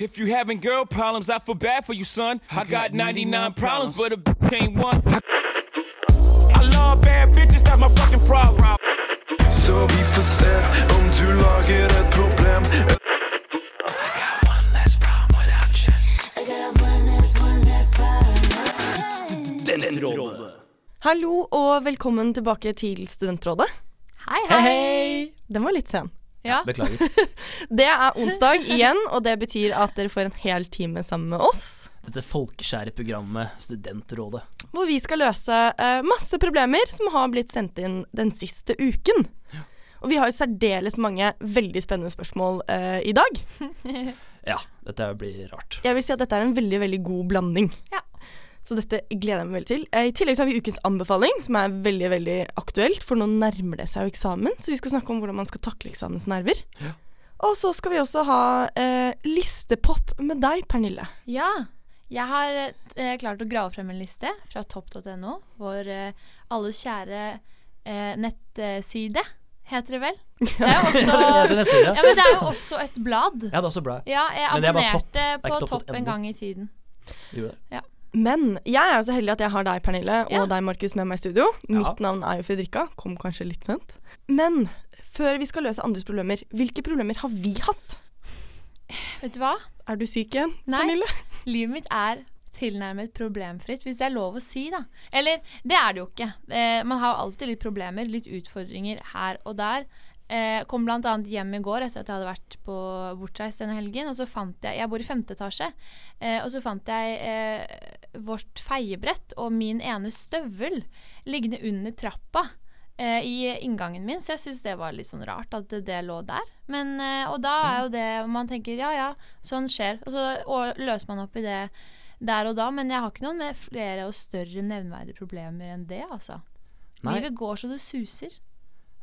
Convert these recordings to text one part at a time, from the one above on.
If you having girl problems, I feel bad for you, son. I got 99 problems, but a bitch ain't one. I love bad bitches, that's my fucking problem. Så vi får se om du lager et problem. Hallo og velkommen tilbake til Studentrådet. Hei, Hei, hei. hei! Den var litt sen. Ja. Beklager. Det er onsdag igjen, og det betyr at dere får en hel time sammen med oss. Dette folkeskjære programmet Studentrådet. Hvor vi skal løse uh, masse problemer som har blitt sendt inn den siste uken. Og vi har jo særdeles mange veldig spennende spørsmål uh, i dag. Ja, dette blir rart. Jeg vil si at dette er en veldig, veldig god blanding. Ja. Så dette gleder jeg meg veldig til. Eh, I tillegg så har vi ukens anbefaling, som er veldig veldig aktuelt, for nå nærmer det seg jo eksamen, så vi skal snakke om hvordan man skal takle eksamensnerver. Ja. Og så skal vi også ha eh, listepop med deg, Pernille. ja. Jeg har eh, klart å grave frem en liste fra topp.no, vår eh, alles kjære eh, nettside, heter det vel? Det er også, Ja, det ja, men det er jo også et blad. Ja, det er også blad. Ja, jeg er abonnerte er på topp en gang i tiden. Jo, det. Men jeg er jo så heldig at jeg har deg, Pernille, og Ja. deg, Markus, med meg i studio. Ja. Mitt navn er jo Fredrikka. Kom kanskje litt sent. Men før vi skal løse andres problemer, hvilke problemer har vi hatt? Vet du hva? Er du syk igjen, Nei. Pernille? Livet mitt er tilnærmet problemfritt, hvis det er lov å si, da. Eller, det er det jo ikke. Eh, man har jo alltid litt problemer, litt utfordringer her og der. Eh, kom annet hjem i går etter at jeg hadde vært på bortreist denne helgen. Og så fant jeg Jeg bor i femte etasje. Eh, og så fant jeg eh, vårt feiebrett og min ene støvel liggende under trappa. eh, I inngangen min, så jeg syns det var litt sånn rart at det, det lå der. Men, eh, og da er jo det Man tenker ja ja, sånn skjer. Og så og løser man opp i det der og da, men jeg har ikke noen med flere og større nevnverdige problemer enn det, altså. Nei. Livet går så det suser.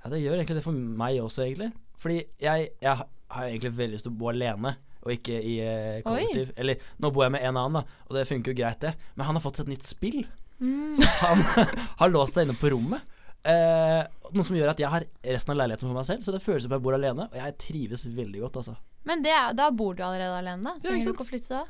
Ja, det gjør egentlig det for meg også, egentlig. Fordi jeg, jeg har egentlig veldig lyst til å bo alene, og ikke i eh, kollektiv. Eller nå bor jeg med en annen, da, og det funker jo greit, det. Men han har fått seg et nytt spill. Mm. Så han har låst seg inne på rommet. Eh, noe som gjør at jeg har resten av leiligheten for meg selv, så det føles som jeg bor alene. Og jeg trives veldig godt, altså. Men det da bor du allerede alene, da? Ja, Trenger du ikke å flytte da?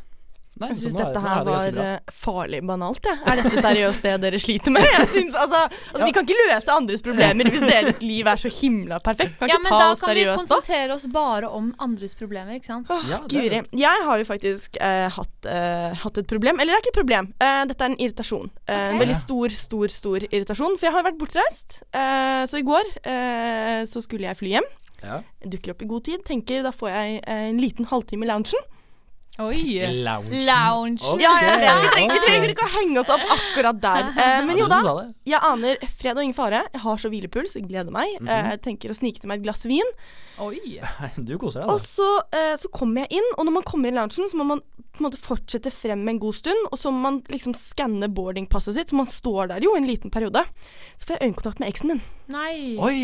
Nei, Jeg syns dette her er det var eh, farlig banalt, jeg. Er dette seriøst det dere sliter med? Jeg synes, altså, altså, Vi kan ikke løse andres problemer hvis deres liv er så himla perfekt. Kan Ja, ikke men da kan vi seriøst konsentrere oss bare om andres problemer, ikke sant? Åh, Ja, Guri. Jeg har jo faktisk eh, hatt, eh, hatt et problem. Eller det er ikke et problem. Eh, dette er en irritasjon. Okay. En veldig stor, stor, stor irritasjon. For jeg har vært bortreist. Eh, så i går eh, så skulle jeg fly hjem. Ja. Dukker opp i god tid. Tenker da får jeg eh, en liten halvtime i loungen. Oi! Lounge. Lounge. Okay. Ja, ja, ja, vi, trenger, vi trenger ikke å henge oss opp akkurat der. Eh, men jo da, jeg aner fred og ingen fare. Jeg har så hvilepuls, jeg gleder meg. Mhm. Eh, tenker å snike til meg et glass vin. Oi. Du koser deg, Og da. så, eh, så kommer jeg inn, og når man kommer inn i loungen, så må man på en måte fortsette frem en god stund. Og så må man liksom skanne boardingpasset sitt, så man står der jo en liten periode. Så får jeg øyekontakt med eksen min. Nei. Oi!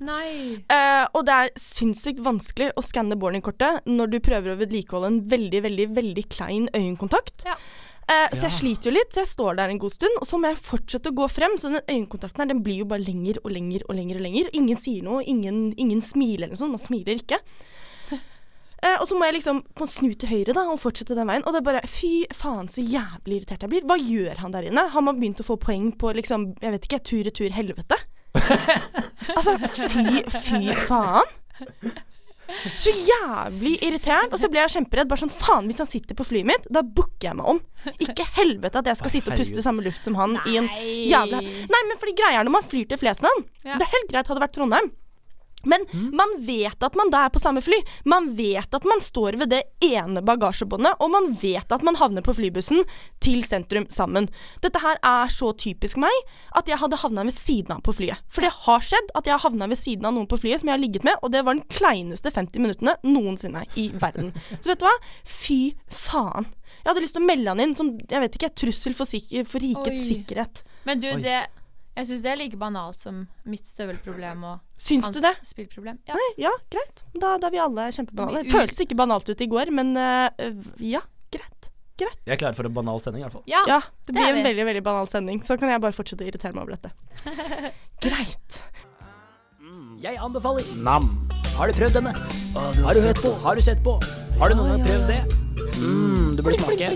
Nei. Eh, og det er sinnssykt vanskelig å skanne boardingkortet når du prøver å vedlikeholde en veldig, veldig, veldig klein øyekontakt. Ja. Eh, så Ja. jeg sliter jo litt, så jeg står der en god stund, og så må jeg fortsette å gå frem. Så den øyekontakten her, den blir jo bare lenger og lenger og lenger. og lenger. Ingen sier noe, ingen, ingen smiler eller noe sånt. Man smiler ikke. Eh, og så må jeg liksom på snu til høyre da, og fortsette den veien. Og det er bare Fy faen, så jævlig irritert jeg blir. Hva gjør han der inne? Har man begynt å få poeng på liksom, jeg vet ikke, tur-retur helvete? altså, fy, fy faen. Så jævlig irriterende. Og så ble jeg kjemperedd. Bare sånn, faen, Hvis han sitter på flyet mitt, da booker jeg meg om. Ikke helvete at jeg skal sitte og puste samme luft som han i en Nei. jævla Nei, men fordi greia er når man flyr til Flesland Ja. Det er helt greit hadde vært Trondheim. Men man vet at man da er på samme fly. Man vet at man står ved det ene bagasjebåndet, og man vet at man havner på flybussen til sentrum sammen. Dette her er så typisk meg at jeg hadde havna ved siden av på flyet. For det har skjedd at jeg har havna ved siden av noen på flyet som jeg har ligget med, og det var den kleineste 50 minuttene noensinne i verden. Så vet du hva? Fy faen. Jeg hadde lyst til å melde han inn som jeg vet ikke, trussel for, sik for rikets Oi. sikkerhet. Men du, Oi. det Jeg syns det er like banalt som mitt støvelproblem og Syns hans du det? spillproblem. Ja. Nei, ja, greit. Da, da er vi alle kjempebanale. Det føltes ikke banalt ut i går, men uh, ja, greit. Greit. Jeg er klar for en banal sending, i hvert fall. ja. Ja, det det blir er en vi. veldig veldig banal sending. Så kan jeg bare fortsette å irritere meg over dette. Greit. Jeg anbefaler Nam. Har du prøvd denne? Har du hørt på? Har du sett på? Har du noen gang prøvd det? Mm, du burde smake.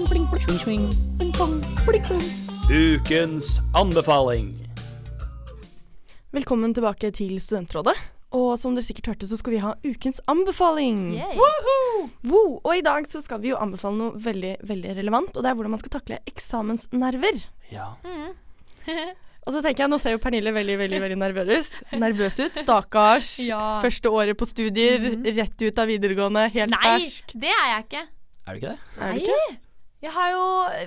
Ukens anbefaling. Velkommen tilbake til Studentrådet. Og som dere sikkert hørte, så skal vi ha ukens anbefaling. Woo! Og i dag så skal vi jo anbefale noe veldig veldig relevant, og det er hvordan man skal takle eksamensnerver. Ja. Og så tenker jeg, Nå ser jo Pernille veldig veldig, veldig nervøs, nervøs ut. Stakkars. Ja. Første året på studier, rett ut av videregående, helt Nei, fersk. det er jeg ikke. Er du ikke det? Er du Nei. ikke? Jeg har jo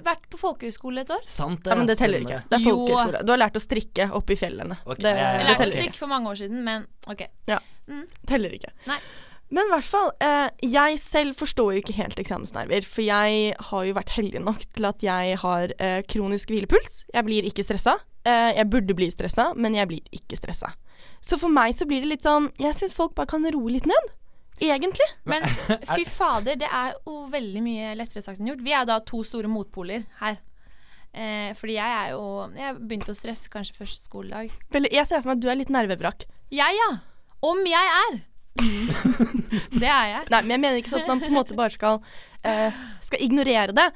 vært på folkehøyskole et år. Sant det. Ja, men det teller ikke. Det er folkehøyskole. Du har lært å strikke oppe i fjellene. Okay. Det, ja, ja, ja. Jeg lærte å strikke for mange år siden, men OK. teller ikke. Nei. Men i hvert fall, eh, jeg selv forstår jo ikke helt eksamensnerver. For jeg har jo vært heldig nok til at jeg har eh, kronisk hvilepuls. Jeg blir ikke stressa. Eh, jeg burde bli stressa, men jeg blir ikke stressa. Så for meg så blir det litt sånn Jeg syns folk bare kan roe litt ned. Egentlig. Men fy fader, det er jo veldig mye lettere sagt enn gjort. Vi er da to store motpoler her. Eh, fordi jeg er jo Jeg begynte å stresse kanskje første skoledag. Belle, jeg ser for meg at du er litt nervevrak. Jeg, ja. Om jeg er. det er jeg. Nei, men jeg mener ikke sånn at man på en måte bare skal, eh, skal ignorere det.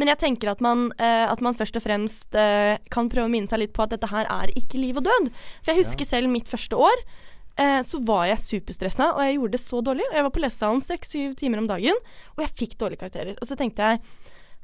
Men jeg tenker at man, eh, at man først og fremst eh, kan prøve å minne seg litt på at dette her er ikke liv og død. For jeg husker selv mitt første år. Eh, så var jeg superstressa, og jeg gjorde det så dårlig. Og jeg var på lesesalen seks-syv timer om dagen, og jeg fikk dårlige karakterer. Og så tenkte jeg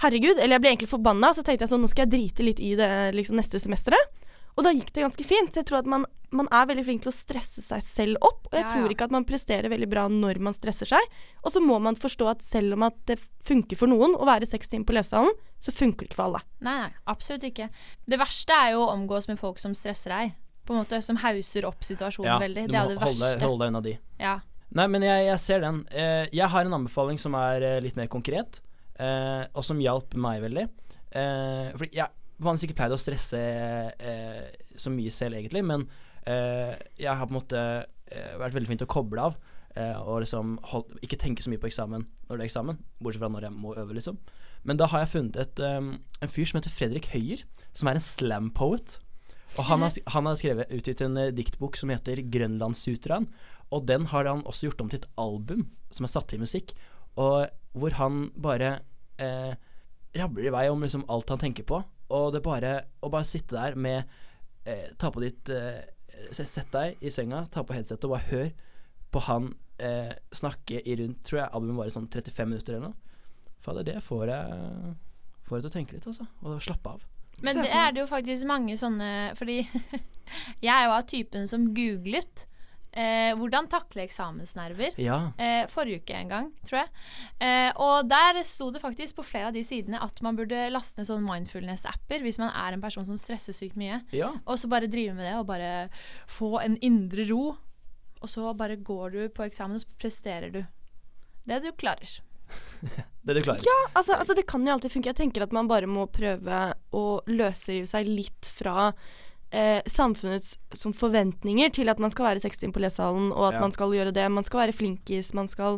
herregud, eller jeg ble egentlig forbanna, så tenkte jeg sånn nå skal jeg drite litt i det liksom, neste semesteret. Og da gikk det ganske fint. Så jeg tror at man, man er veldig flink til å stresse seg selv opp. Og jeg Ja, tror ja. ikke at man presterer veldig bra når man stresser seg. Og så må man forstå at selv om at det funker for noen å være seks timer på lesesalen, så funker det ikke for alle. Nei, nei, absolutt ikke. Det verste er jo å omgås med folk som stresser deg. På en måte Som hauser opp situasjonen Ja, veldig. Det er det holde, verste. Hold deg unna de. Ja. Nei, men jeg, jeg ser den. Eh, jeg har en anbefaling som er eh, litt mer konkret, eh, og som hjalp meg veldig. Fordi jeg vanligvis ikke pleid å stresse så mye selv, egentlig, men jeg har på en måte vært veldig flink til å koble av. og liksom hold, ikke tenke så mye på eksamen når det er eksamen, bortsett fra når jeg må øve, liksom. Men da har jeg funnet et, en fyr som heter Fredrik Høyer, som er en slam poet. Og han har, han har skrevet utgitt en eh, diktbok som heter Grønlandssutraen. Og den har han også gjort om til et album som er satt til musikk. Og hvor han bare eh, rabler i vei om liksom alt han tenker på. Og det bare å bare sitte der med eh, Ta på ditt eh, Sett deg i senga, ta på headsetet og bare hør på han eh, snakke i rundt Tror jeg albumet var i sånn 35 minutter eller noe. Fader, det får jeg Får jeg til å tenke litt, altså. Og slappe av. Men det er det jo faktisk mange sånne Fordi jeg er jo av typen som googlet eh, hvordan takle eksamensnerver. Ja. Eh, forrige uke en gang, tror jeg. Eh, og der sto det faktisk på flere av de sidene at man burde laste ned sånne mindfulness-apper hvis man er en person som stresser sykt mye. ja. Og så bare drive med det og bare få en indre ro. Og så bare går du på eksamen, og så presterer du. Det du klarer. Det du klarer. Ja, altså, altså det kan jo alltid funke. Jeg tenker at man bare må prøve å løsrive seg litt fra eh, samfunnets som forventninger til at man skal være seks timer på lesesalen, og at Ja. man skal gjøre det. Man skal være flinkis, man skal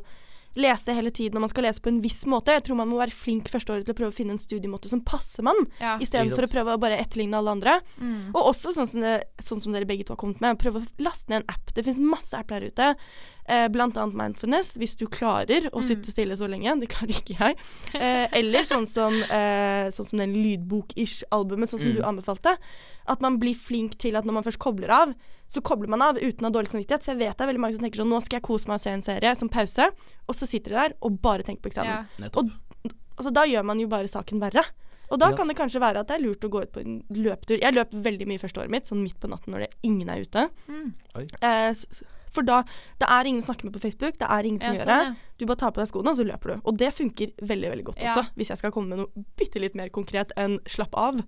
lese hele tiden, og man skal lese på en viss måte. Jeg tror man må være flink første året til å prøve å finne en studiemåte som passer man, Ja. Istedenfor å prøve å bare etterligne alle andre. Mm. Og også sånn som, det, sånn som dere begge to har kommet med, prøve å laste ned en app. Det finnes masse app der ute, eh, blant annet Mindfulness, hvis du klarer å sitte stille så lenge. Det klarer ikke jeg. Eh, eller sånn som, eh, sånn som den lydbok-ish-albumet, sånn som Mm. du anbefalte. At man blir flink til at når man først kobler av, så kobler man av uten å ha dårlig samvittighet. For jeg vet det er veldig mange som tenker sånn Nå skal jeg kose meg og se en serie som pause, og så sitter de der og bare tenker på eksamen. Ja. Og Altså, da gjør man jo bare saken verre. Og da kan det kanskje være at det er lurt å gå ut på en løpetur. Jeg løp veldig mye første året mitt, sånn midt på natten når det ingen er ute. Mm. Eh, for da Det er ingen å snakke med på Facebook, det er ingenting å gjøre. sånn, ja. Du bare tar på deg skoene, og så løper du. Og det funker veldig veldig godt Ja. også, hvis jeg skal komme med noe bitte litt mer konkret enn slapp av.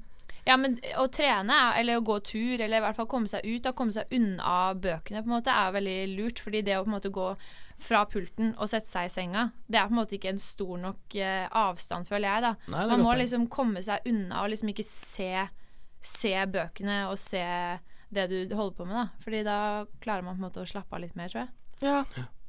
Ja, men å trene, er- eller å gå tur, eller i hvert fall komme seg ut og komme seg unna bøkene, på en måte, er veldig lurt. Fordi det å på en måte gå fra pulten og sette seg i senga, det er på en måte ikke en stor nok eh, avstand, føler jeg, da. Nei, Man må liksom komme seg unna og liksom ikke se, se bøkene og se det du holder på med, da. Fordi da klarer man på en måte å slappe av litt mer, tror jeg. Ja.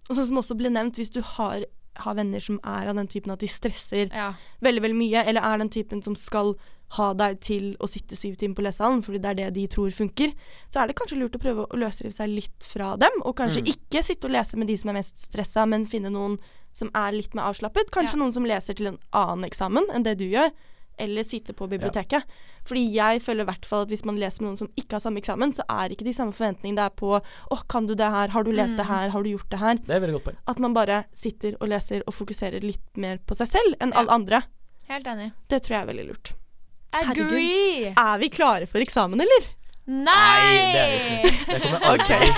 Og sånn som også ble nevnt, hvis du har har venner som er av den typen at de stresser Ja. veldig veldig mye, eller er den typen som skal ha deg til å sitte syv timer på lesehallen fordi det er det de tror funker, så er det kanskje lurt å prøve å løsrive seg litt fra dem. Og kanskje ikke sitte og lese med de som er mest stressa, men finne noen som er litt mer avslappet. Kanskje Ja. noen som leser til en annen eksamen enn det du gjør. Eller sitte på biblioteket. Fordi jeg føler i hvert fall at hvis man leser med noen som ikke har samme eksamen, så er ikke de samme forventningene det er på Å, kan du det her? Har du lest det her? Har du gjort det her? Det er veldig godt poeng. At man bare sitter og leser og fokuserer litt mer på seg selv enn Ja. alle andre. Helt enig. Det tror jeg er veldig lurt. Herregud. Er vi klare for eksamen, eller? Nei! det er ikke. Det kommer aldri.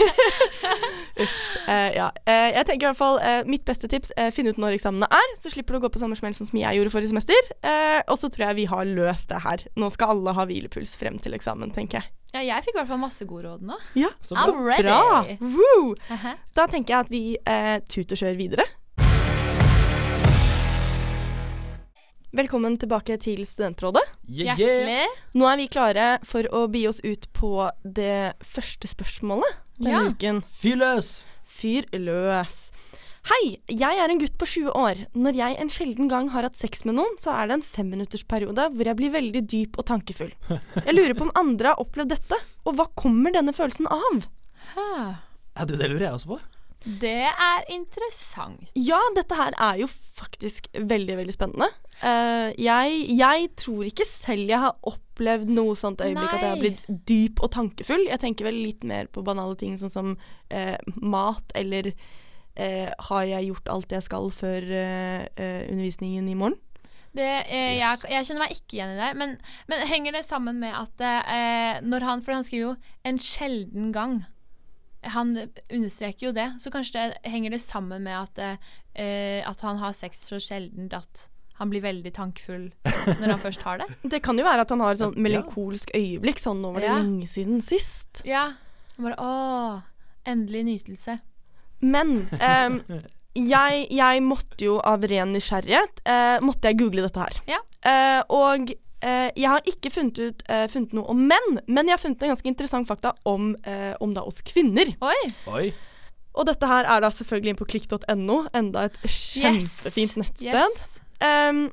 Eh, ja. Uh, jeg tenker i hvert fall uh, Mitt beste tips uh, finne ut når eksamene er, så slipper du å gå på samme smell som jeg gjorde forrige semester. Eh, og så tror jeg vi har løst det her. Nå skal alle ha hvilepuls frem til eksamen, tenker jeg. Ja, jeg fikk i hvert fall masse gode råd nå. Ja, Så så ready. bra! Woo! -huh. Da tenker jeg at vi uh, tut og kjør videre. Velkommen tilbake til Studentrådet. Yeah, yeah. Nå er vi klare for å bi oss ut på det første spørsmålet denne Ja. uken. Fyr løs! Fyr løs. Hei, jeg er en gutt på 20 år. Når jeg en sjelden gang har hatt sex med noen, så er det en femminuttersperiode hvor jeg blir veldig dyp og tankefull. Jeg lurer på om andre har opplevd dette, og hva kommer denne følelsen av? Hæ. Ja, du, det lurer jeg også på. Det er interessant. Ja, dette her er jo faktisk veldig, veldig spennende. Uh, jeg, jeg tror ikke selv jeg har opplevd noe sånt øyeblikk at jeg har blitt dyp og tankefull. Jeg tenker vel litt mer på banale ting sånn som uh, mat, eller uh, har jeg gjort alt jeg skal før undervisningen i morgen? Det, eh, Yes. jeg, jeg kjenner meg ikke igjen i det. Men, men henger det sammen med at eh, når han For han skriver jo 'en sjelden gang'. Han understreker jo det, så kanskje det henger det sammen med at, eh, at han har sex så sjeldent at han blir veldig tankfull når han først har det. Det kan jo være at han har et sånn melankolsk øyeblikk, sånn nå var det Ja. lenge siden sist. Ja. Han bare Å, endelig nytelse. Men um, jeg, jeg måtte jo av ren nysgjerrighet uh, måtte jeg google dette her. Ja. Uh, og jeg har ikke funnet, ut, eh, funnet noe om menn, men jeg har funnet en ganske interessant fakta om, eh, om da oss kvinner. Oi! Oi. Og dette her er da selvfølgelig inn på klikk.no, enda et kjempefint nettsted. Yes. Um,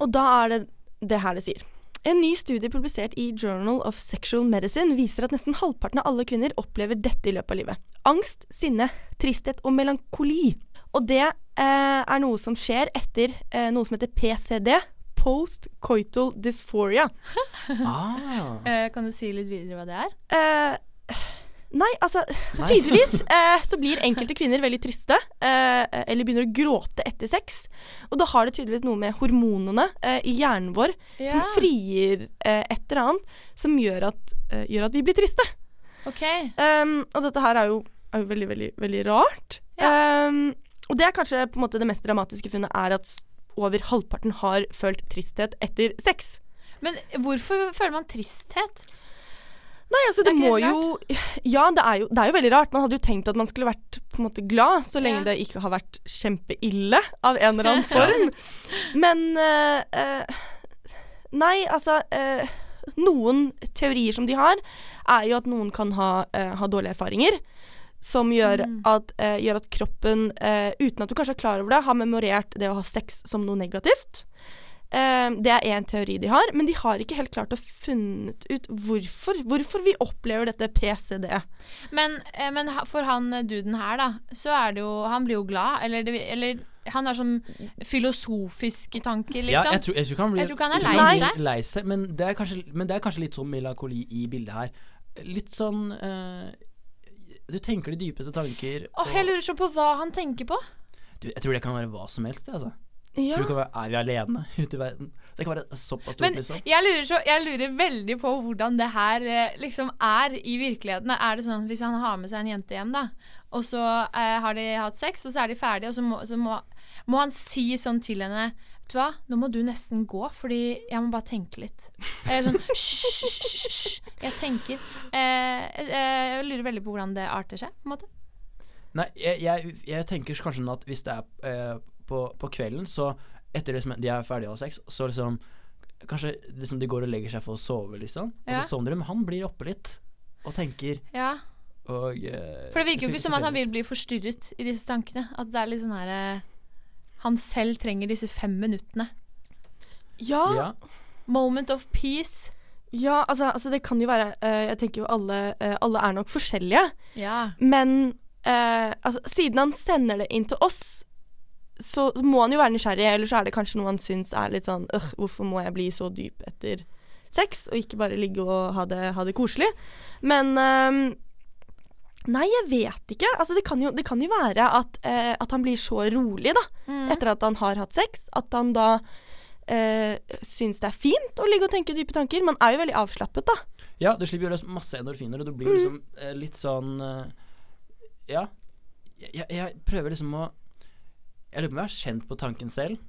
og da er det det her det sier. En ny studie publisert i Journal of Sexual Medicine viser at nesten halvparten av alle kvinner opplever dette i løpet av livet. Angst, sinne, tristhet og melankoli. Og det eh, er noe som skjer etter eh, noe som heter PCD. Post-coital dysphoria. Ah. Eh, kan du si litt videre hva det er? Eh, nei, altså Nei. Tydeligvis eh, så blir enkelte kvinner veldig triste, eh, eller begynner å gråte etter sex. Og da har det tydeligvis noe med hormonene eh, i hjernen vår som frigir eh, et eller annet som gjør at, eh, gjør at vi blir triste. OK. Um, og dette her er jo, er jo veldig, veldig, veldig rart. Um, og det er kanskje på en måte det mest dramatiske funnet er at over halvparten har følt tristhet etter sex. Men hvorfor føler man tristhet? Nei, altså det Er må jo Ja, det er jo, det er jo veldig rart. Man hadde jo tenkt at man skulle vært på en måte glad, så lenge Ja. det ikke har vært kjempeille av en eller annen form. Men uh, uh, Nei, altså uh, Noen teorier som de har, er jo at noen kan ha, ha dårlige erfaringer. Som gjør, Mm. at, eh, gjør at kroppen, eh, uten at du kanskje er klar over det, har memorert det å ha sex som noe negativt. Eh, det er én teori de har, men de har ikke helt klart å funnet ut hvorfor. Hvorfor vi opplever dette PCD. Men, eh, men for han eh, duden her, da, så er det jo Han blir jo glad, eller, det, eller han har sånn filosofiske tanker, Ja, liksom. jeg tror, jeg tror blir, Jeg tror ikke han er lei seg. lei seg. Men det, kanskje, men det er kanskje litt sånn melankoli i bildet her. Litt sånn eh, Du tenker de dypeste tanker. Åh, jeg lurer sånn på hva han tenker på. du, jeg tror det kan være hva som helst. det, Altså. Ja. Tror det kan være, Er vi alene ute i verden? Det kan være såpass stort, Men liksom. jeg lurer, så, jeg lurer veldig på hvordan det her eh, liksom er i virkeligheten. Er det sånn at hvis han har med seg en jente hjem, da, og så eh, har de hatt sex, og så er de ferdige, og så må, så må, må han si sånn til henne Vet du hva, nå må du nesten gå, fordi jeg må bare tenke litt. Eller sånn. Jeg tenker. Eh, eh, jeg lurer veldig på hvordan det arter seg, på en måte. Nei, jeg, jeg, jeg tenker kanskje sånn at hvis det er eh, på, på kvelden, så etter liksom de er ferdige å ha sex, så liksom Kanskje liksom de går og legger seg for å sove, liksom. Og Ja. så sovner de, men han blir oppe litt og tenker Ja. og eh, For det virker jo ikke som at han vil bli forstyrret i disse tankene. At det er litt sånn her eh, han selv trenger disse fem minuttene. Ja, ja. Ja. Moment of peace. altså, altså det kan jo være uh, Jeg tenker jo alle, uh, alle er nok forskjellige. Ja. Men uh, altså, siden han sender det inn til oss, så må han jo være nysgjerrig. Eller så er det kanskje noe han syns er litt sånn øh, Hvorfor må jeg bli så dyp etter sex, og ikke bare ligge og ha det, ha det koselig? Men ehm, Nei, jeg vet ikke. Altså, det, kan jo, det kan jo være at, eh, at han blir så rolig da, Mm. etter at han har hatt sex. At han da eh, syns det er fint å ligge og tenke dype tanker. Man er jo veldig avslappet, da. Ja, du slipper å gjøre masse endorfiner, og du blir liksom eh, litt sånn eh, Ja. Jeg, jeg, jeg prøver liksom å Jeg lurer på om jeg har kjent på tanken selv.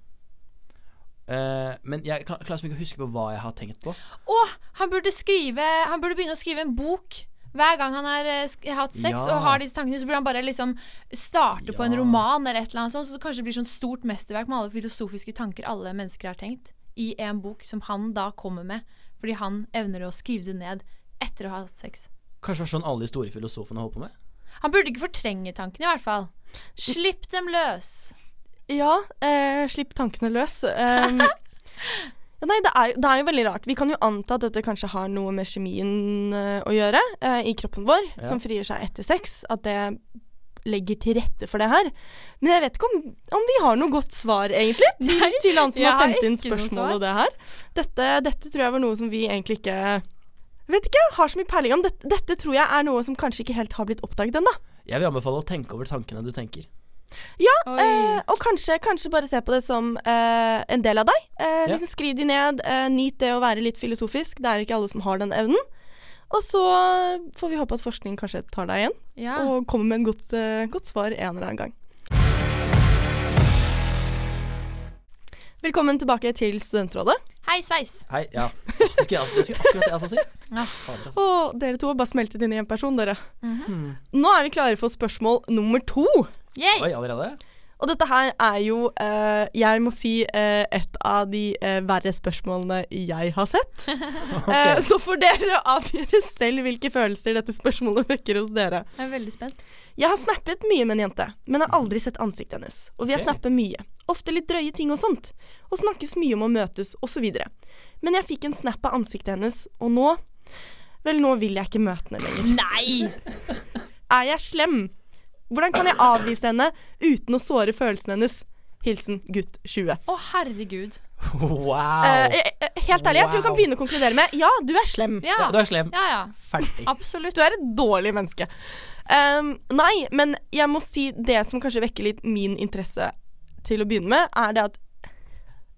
Uh, men jeg klarer liksom ikke å huske på hva jeg har tenkt på. Å, han burde skrive Han burde begynne å skrive en bok. Hver gang han har eh, hatt sex Ja. og har disse tankene, så burde han bare liksom starte på en Ja. roman eller et eller annet sånt, så det blir sånn stort mesterverk med alle filosofiske tanker alle mennesker har tenkt, i en bok som han da kommer med, fordi han evner å skrive det ned etter å ha hatt sex. Kanskje det var sånn alle de store filosofene holdt på med? Han burde ikke fortrenge tankene, i hvert fall. Slipp dem løs. Ja, eh, slipp tankene løs. Um, ja, nei, det er, det er jo veldig rart. Vi kan jo anta at dette kanskje har noe med kjemien uh, å gjøre uh, i kroppen vår, Ja. som frigjør seg etter sex. At det legger til rette for det her. Men jeg vet ikke om, om vi har noe godt svar, egentlig, til, Nei, til han som har har sendt inn spørsmål og det her. Dette, dette tror jeg var noe som vi egentlig ikke Vet ikke, har så mye peiling om. Dette, dette tror jeg er noe som kanskje ikke helt har blitt oppdaget ennå. Jeg vil anbefale å tenke over tankene du tenker. Ja, eh, og kanskje, kanskje bare se på det som eh, en del av deg. Eh, Ja. liksom Skriv de ned. Eh, nyt det å være litt filosofisk. Det er ikke alle som har den evnen. Og så får vi håpe at forskning kanskje tar deg igjen, Ja. og kommer med en godt, eh, godt svar en eller annen gang. Velkommen tilbake til Studentrådet. Hei, sveis. Hei, ja. Det skulle, jeg- det skulle akkurat det jeg skulle si. Ja. Altså. Dere to har bare smeltet inn i én person, dere. Mhm. Nå er vi klare for spørsmål nummer to. Yay. Oi, allerede? Og dette her er jo, eh, jeg må si, eh, et av de eh, verre spørsmålene jeg har sett. Eh, så får dere avgjøre selv hvilke følelser dette spørsmålet vekker hos dere. Jeg er veldig spent. Jeg har snappet mye med en jente, men har aldri sett ansiktet hennes. Og vi har okay. snappet mye. Ofte litt drøye ting og sånt. Og snakkes mye om å møtes, osv. Men jeg fikk en snap av ansiktet hennes, og nå Vel, nå vil jeg ikke møte henne lenger. Nei! Er jeg slem? Hvordan kan jeg avvise henne uten å såre følelsene hennes? Hilsen gutt 20. Å, herregud. Wow. Eh, eh, eh, helt ærlig, jeg tror du kan begynne å konkludere med ja, du er slem. Ja. ja, du er slem. Ja, ja. Ferdig. Absolutt. Du er et dårlig menneske. Um, nei, men jeg må si det som kanskje vekker litt min interesse til å begynne med, er det at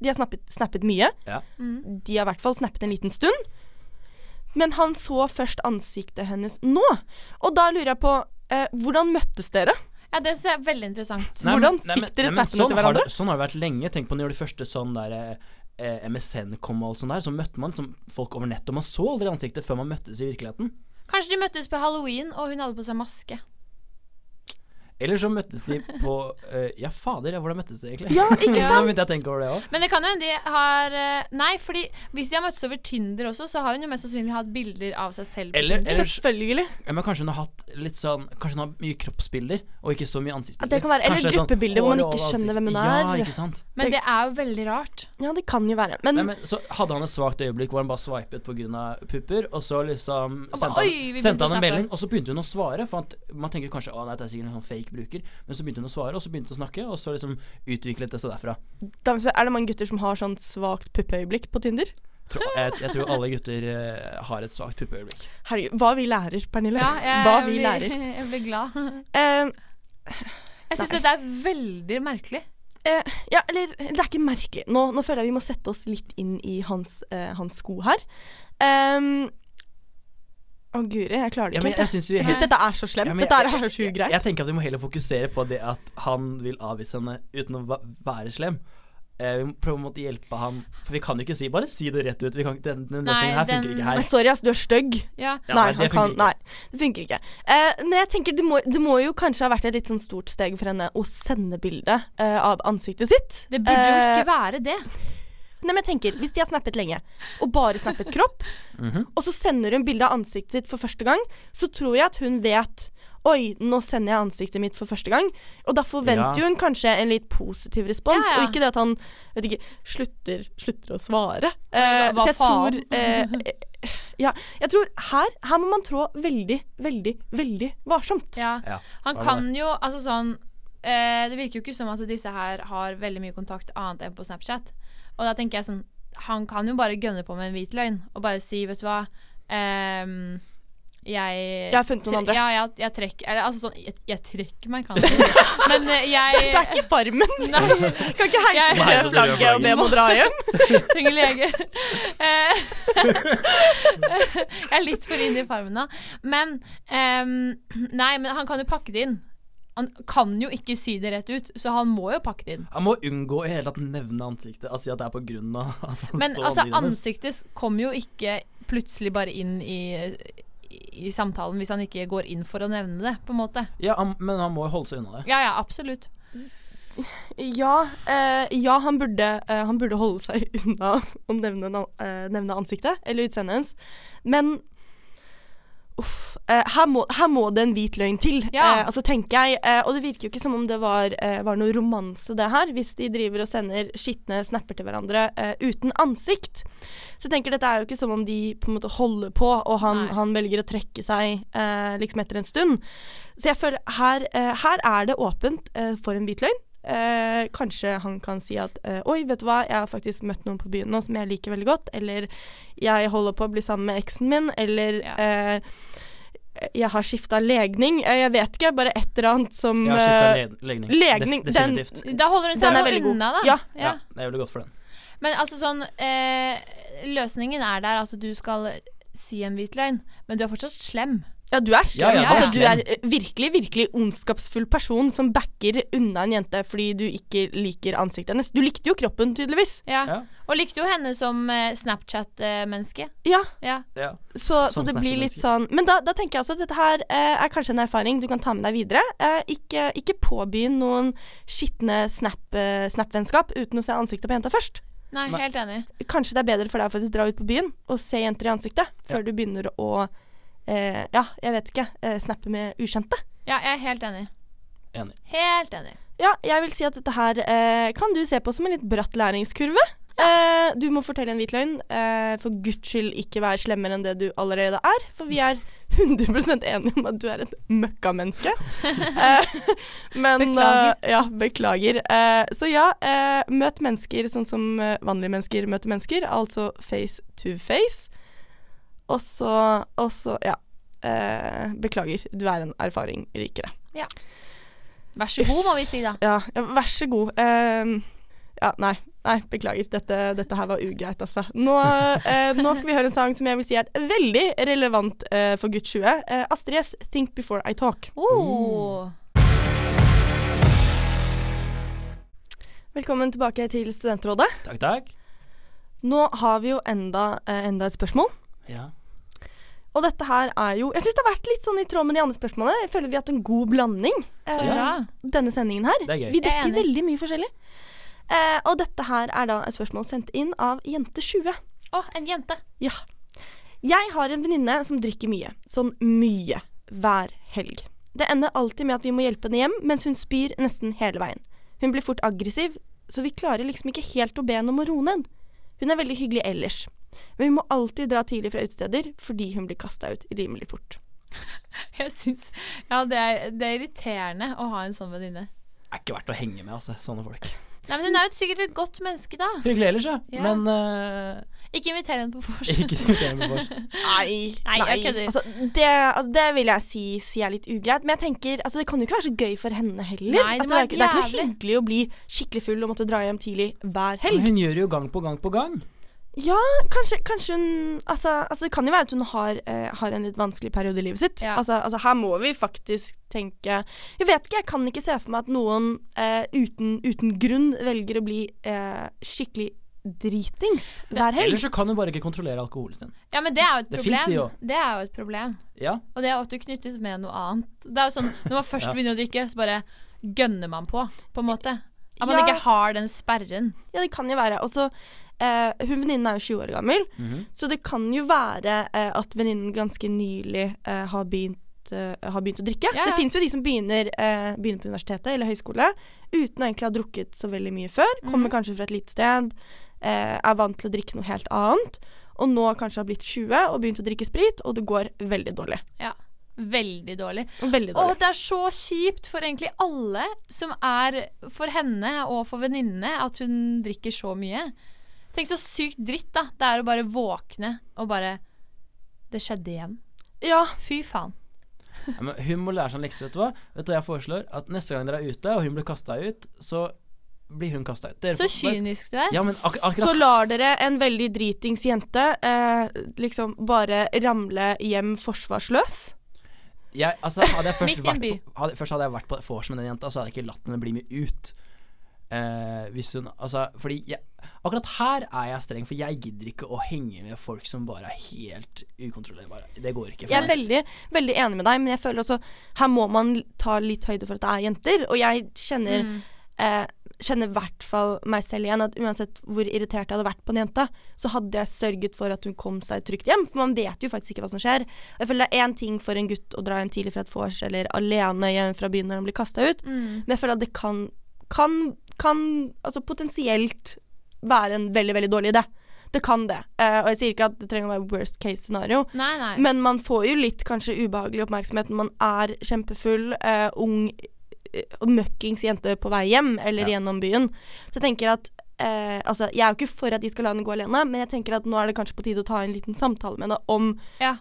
de har snappet, snappet mye. Ja. Mm. De har i hvert fall snappet en liten stund. Men han så først ansiktet hennes nå. Og da lurer jeg på eh, hvordan møttes dere? Ja, det synes jeg er veldig interessant. Nei, Hvordan nei, fikk dere snappene sånn til har hverandre? det- Sånn har det vært lenge. Tenk på når de første sånn der eh, MSN kom og alt sånt der, så møtte man liksom folk over nettet, og man så aldri ansiktet før man møttes i virkeligheten. Kanskje de møttes på halloween, og hun hadde på seg maske. Eller så møttes de på uh, Ja, fader, ja, hvordan møttes de egentlig? Ja, ikke Nå sant? begynte jeg å tenke over det òg. Men det kan jo hende de har eh, Nei, fordi hvis de har møttes over Tinder også, så har hun jo mest sannsynlig hatt bilder av seg selv. Eller, eller Selvfølgelig. ja, men kanskje hun har hatt litt sånn Kanskje hun har mye kroppsbilder, og ikke så mye ansiktsbilder. det kan være, eller gruppebilder sånn gruppebilder hvor man ikke skjønner hvem hun er. Ja, ikke sant. Men det er jo veldig rart. Ja, det kan jo være. Men, Nei, men Så hadde han et svakt øyeblikk hvor han bare swipet pga. pupper, og så liksom Og ba, sendte «Oi, vi han, sendte han en melding, og så begynte hun å svare. For at man tenker kanskje å nei, det er sikkert en sånn fake bruker, men så begynte hun å svare, og så begynte hun å snakke, og så liksom utviklet det seg derfra. er det mange gutter som har sånn svakt puppeøyeblikk på Tinder? Tror, jeg, jeg tror alle gutter eh, har et svakt puppeøyeblikk. Herregud, hva vi lærer, Pernille. Ja, jeg, hva vi blir, lærer. Jeg blir glad. Uh, Jeg syns dette er veldig merkelig. Uh, ja, eller det er ikke merkelig. Nå, nå føler jeg vi må sette oss litt inn i hans, uh, hans sko her. Ehm, Å, guri, jeg klarer det Ja, ikke. jeg syns vi jeg syns dette er så slemt. Ja, men dette jeg- er så jeg, ugreit. jeg tenker at vi må heller fokusere på det at han vil avvise henne uten å være slem. Eh, vi må prøve å hjelpe han For vi kan jo ikke si Bare si det rett ut. Vi kan, den den Nei, løsningen her den- funker ikke Men her. sorry, ass, du er stygg. Ja. Ja, nei, det han kan, ikke. nei, det funker ikke. Eh, men jeg tenker det må, det må jo kanskje ha vært et litt sånn stort steg for henne å sende bilde eh, av ansiktet sitt. Det burde jo Eh, ikke være det. Nei, men jeg tenker, Hvis de har snappet lenge, og bare snappet kropp, Mhm. og så sender hun bilde av ansiktet sitt for første gang, så tror jeg at hun vet Oi, nå sender jeg ansiktet mitt for første gang. Og da forventer Ja. hun kanskje en litt positiv respons, Ja, ja. og ikke det at han vet ikke, slutter, slutter å svare. Eh, hva så jeg faen? tror eh, eh, Ja, jeg tror her, her må man trå veldig, veldig, veldig varsomt. Ja. Ja, Han kan jo Altså sånn eh, Det virker jo ikke som at disse her har veldig mye kontakt annet enn på Snapchat. Og da tenker jeg sånn Han kan jo bare gønne på med en hvit løgn og bare si, vet du hva um, jeg Jeg har funnet noen andre. Ja, jeg, jeg trekker Eller altså sånn Jeg, jeg trekker meg kanskje. Men eh, jeg Det er ikke Farmen! Nei, Kan ikke heise Jeg- flagget, flagget og be om å dra hjem. trenger lege. Eh, jeg er litt for inne i farmen nå. Men um, Nei, men han kan jo pakke det inn. Han kan jo ikke si det rett ut, så han må jo pakke det inn. Han må unngå i hele tatt nevne ansiktet. Altså si at det er på grunn av at han Men så altså, ansiktet Men ansiktet kommer jo ikke plutselig bare inn i, i, i samtalen hvis han ikke går inn for å nevne det, på en måte. Ja, han, men han må jo holde seg unna det. Ja, ja, absolutt. Ja, eh, ja han, burde, eh, han burde holde seg unna å nevne, eh, nevne ansiktet eller utseendet hennes. Men uff, eh, her, må, her må det en hvit løgn til. Ja. Eh, altså tenker jeg, eh, Og det virker jo ikke som om det var, var noe romanse, det her, hvis de driver og sender skitne snapper til hverandre uten ansikt. Så jeg tenker dette er jo ikke som om de på en måte holder på, og han, han velger å trekke seg liksom etter en stund. Så jeg føler her, her er det åpent for en hvit løgn. Eh, kanskje han kan si at eh, Oi, vet du hva, jeg har faktisk møtt noen på byen nå som jeg liker veldig godt. Eller jeg holder på å bli sammen med eksen min. Eller Ja. eh, jeg har skifta legning. Eh, jeg vet ikke, bare et eller annet som Jeg har skifta eh, le legning. legning, Def den- Da holder hun Den seg er god. unna, da. Ja. Ja, det er veldig godt for den. Men altså sånn eh, Løsningen er der at du skal si en hvit løgn, men du er fortsatt slem. Ja, du er slem. Ja, ja, altså, du er virkelig, virkelig ondskapsfull person som backer unna en jente fordi du ikke liker ansiktet hennes. Du likte jo kroppen, tydeligvis. Ja. Ja. Og likte jo henne som eh, Snapchat-menneske. Ja, Ja. Ja. så, så det blir litt sånn Men da, da tenker jeg også at dette her eh, er kanskje en erfaring du kan ta med deg videre. Eh, ikke, ikke påbegynn noen skitne snap, eh, snap-vennskap uten å se ansiktet på jenta først. Nei, Nei. helt enig. Kanskje det er bedre for deg å faktisk dra ut på byen og se jenter i ansiktet før Ja. du begynner å eh, Ja, jeg vet ikke. Eh, snappe med ukjente. Ja, jeg er helt enig. Enig. Helt enig. Ja, jeg vil si at dette her eh, kan du se på som en litt bratt læringskurve. Eh, du må fortelle en hvit løgn. Eh, for guds skyld ikke være slemmere enn det du allerede er. For vi er 100% enige om at du er et møkkamenneske. eh, men Beklager. eh, ja, beklager. Eh, så ja, eh, møt mennesker sånn som eh, vanlige mennesker møter mennesker. Altså face to face. Og så, og så ja. Eh, beklager, du er en erfaring rikere. Vær så god, må vi si da. Ja, ja vær så god. Eh, ja, nei. Nei, beklager. Dette, dette her var ugreit, altså. Nå, eh, nå skal vi høre en sang som jeg vil si er veldig relevant eh, for gutt 20. Eh, Astrid S, 'Think Before I Talk'. Oh. Velkommen tilbake til Studentrådet. Takk, takk. Nå har vi jo enda, eh, enda et spørsmål. Ja. Og dette her er jo Jeg syns det har vært litt sånn i tråd med de andre spørsmålene. Jeg føler vi har hatt en god blanding Så eh, bra. denne sendingen her. Det er gøy. Vi er dekker veldig mye forskjellig. Eh, og dette her er da et spørsmål sendt inn av Jente20. Å, en jente. Ja. Jeg har en venninne som drikker mye. Sånn mye. Hver helg. Det ender alltid med at vi må hjelpe henne hjem, mens hun spyr nesten hele veien. Hun blir fort aggressiv, så vi klarer liksom ikke helt å be henne om å roe ned. Hun er veldig hyggelig ellers, men vi må alltid dra tidlig fra utesteder fordi hun blir kasta ut rimelig fort. Jeg syns Ja, det er, det er irriterende å ha en sånn venninne. Det Er ikke verdt å henge med, altså. Sånne folk. Nei, men Hun er jo sikkert et godt menneske, da. Hyggelig ellers, ja. Ja. Men uh, Ikke inviter henne på vors. ikke inviter henne på vors. Nei, Nei, kødder. Altså, det, altså, det vil jeg si, si er litt ugreit. Men jeg tenker, altså, det kan jo ikke være så gøy for henne heller. Nei, det altså, det, er, det er ikke noe hyggelig å bli skikkelig full og måtte dra hjem tidlig hver helg. Men hun gjør det jo gang på gang på gang. Ja, kanskje, kanskje hun altså, altså, det kan jo være at hun har, eh, har en litt vanskelig periode i livet sitt. Ja. Altså, altså, her må vi faktisk tenke Jeg vet ikke, jeg kan ikke se for meg at noen eh, uten, uten grunn velger å bli eh, skikkelig dritings hver helg. Eller så kan hun bare ikke kontrollere alkoholen sin. Ja, men det er jo et Det de problem. også. Det er jo et problem. Ja. Og det er ofte knyttet med noe annet. Det er jo sånn, Når man først Ja. begynner å drikke, så bare gønner man på, på en måte. At man Ja. ikke har den sperren. Ja, det kan jo være. Og så eh, Hun venninnen er jo 20 år gammel, Mhm. så det kan jo være eh, at venninnen ganske nylig eh, har begynt eh, har begynt å drikke. Ja, ja. Det fins jo de som begynner, eh, begynner på universitetet eller høyskole uten å egentlig ha drukket så veldig mye før. Kommer Mhm. kanskje fra et lite sted, eh, er vant til å drikke noe helt annet. Og nå kanskje har blitt 20 og begynt å drikke sprit, og det går veldig dårlig. Ja. Veldig dårlig. Veldig dårlig. Og det er så kjipt for egentlig alle som er for henne og for venninnene at hun drikker så mye. Tenk så sykt dritt da det er å bare våkne og bare Det skjedde igjen. Ja, Fy faen. Ja, men hun må lære seg en lekse, vet du hva? Vet du hva jeg foreslår? At neste gang dere er ute, og hun blir kasta ut, så blir hun kasta ut. Dere Så kynisk du er. Ja, men ak så lar dere en veldig dritings jente eh, liksom bare ramle hjem forsvarsløs. jeg, altså, hadde jeg først vært på, hadde, Først hadde jeg vært på vors med den jenta, så hadde jeg ikke latt henne bli med ut. Eh, hvis hun Altså, fordi jeg, Akkurat her er jeg streng, for jeg gidder ikke å henge med folk som bare er helt ukontrollerbare. Det går ikke. for Jeg er veldig, veldig enig med deg, men jeg føler også her må man ta litt høyde for at det er jenter. Og jeg kjenner Mm. eh, Kjenner i hvert fall meg selv igjen at uansett hvor irritert jeg hadde vært på en jente, så hadde jeg sørget for at hun kom seg trygt hjem. For man vet jo faktisk ikke hva som skjer. Jeg føler det er én ting for en gutt å dra hjem tidlig fra et vors eller alene hjem fra byen når han blir kasta ut, Mm. men jeg føler at det kan, kan, kan altså potensielt være en veldig, veldig dårlig idé. Det kan det. Uh, og jeg sier ikke at det trenger å være worst case scenario. Nei, nei. Men man får jo litt kanskje ubehagelig oppmerksomhet når man er kjempefull, uh, ung eh, og møkkings jente på vei hjem eller Ja. gjennom byen. Så jeg tenker at eh, Altså, jeg er jo ikke for at de skal la henne gå alene, men jeg tenker at nå er det kanskje på tide å ta en liten samtale med henne om Ja.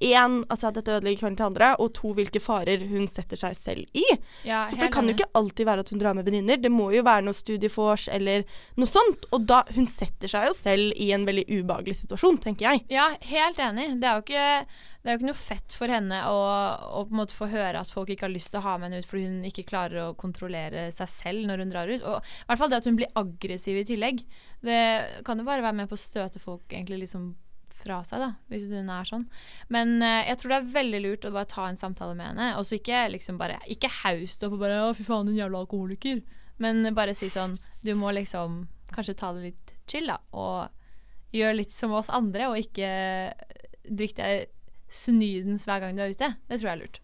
én, altså at dette ødelegger kvelden til andre, og to, hvilke farer hun setter seg selv i. Ja, Så for det kan jo ikke alltid være at hun drar med venninner. Det må jo være noe studiefors eller noe sånt. Og da Hun setter seg jo selv i en veldig ubehagelig situasjon, tenker jeg. Ja, helt enig. Det er jo ikke, det er jo ikke noe fett for henne å, å på en måte få høre at folk ikke har lyst til å ha med henne ut fordi hun ikke klarer å kontrollere seg selv når hun drar ut. Og i hvert fall det at hun blir aggressiv i tillegg. Det kan jo bare være med på å støte folk egentlig liksom fra seg, da, hvis hun er sånn. Men uh, jeg tror det er veldig lurt å bare ta en samtale med henne, og så ikke liksom bare Ikke haust opp og bare 'Å, fy faen, din jævla alkoholiker', men bare si sånn Du må liksom kanskje ta det litt chill, da, og gjør litt som oss andre, og ikke drikk deg snydens hver gang du er ute. Det tror jeg er lurt.